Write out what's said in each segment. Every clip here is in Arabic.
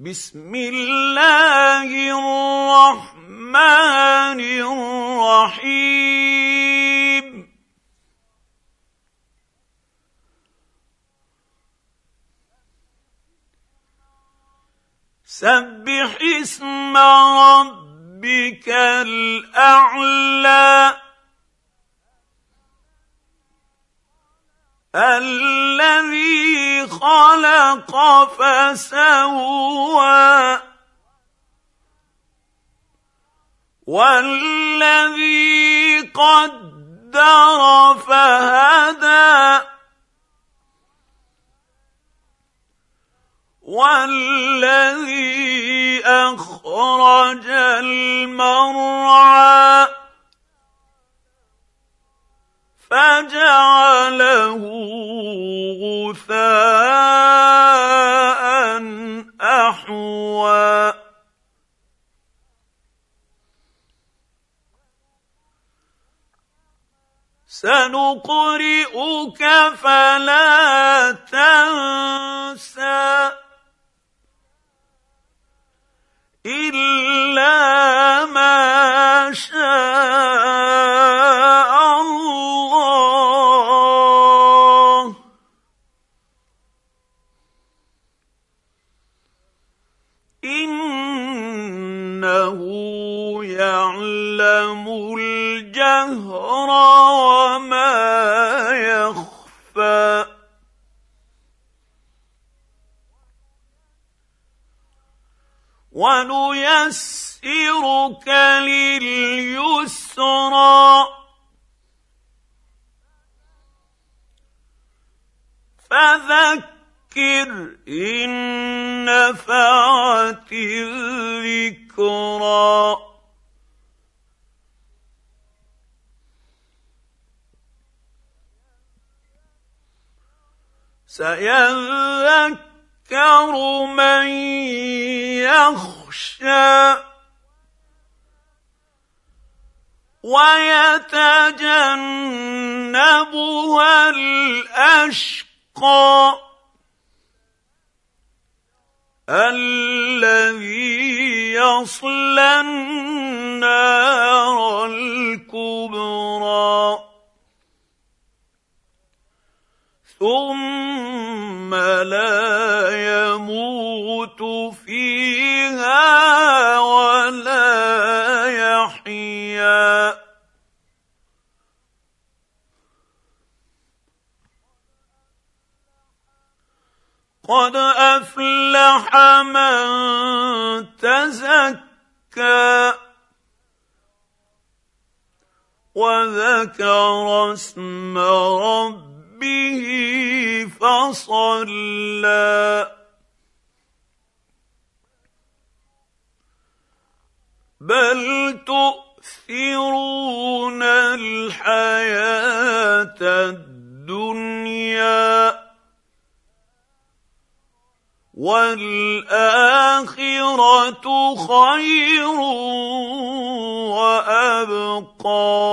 بسم الله الرحمن الرحيم. سبح اسم ربك الأعلى الذي خلق فسوى. والذي قدر فهدى. والذي أخرج المرعى. فجعله غثاء أحوى. سنقرئك فلا تنسى إلا ما شاء. إنه يعلم الجهر وما يخفى. ونيسرك لليسرى. فذكر نفعت الذكرى. سيذكر يذكر من يخشى ويتجنبها الأشقى. الذي يصلى النار الكبرى. ثم لا يموت فيها قد أفلح من تزكى وذكر اسم ربه فصلى. بل تؤثرون الحياة الدنيا والآخرة خير وأبقى.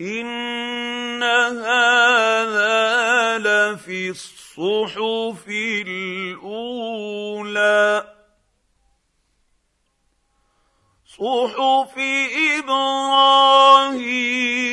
إن هذا لفي الصحف الأولى. صحف إبراهيم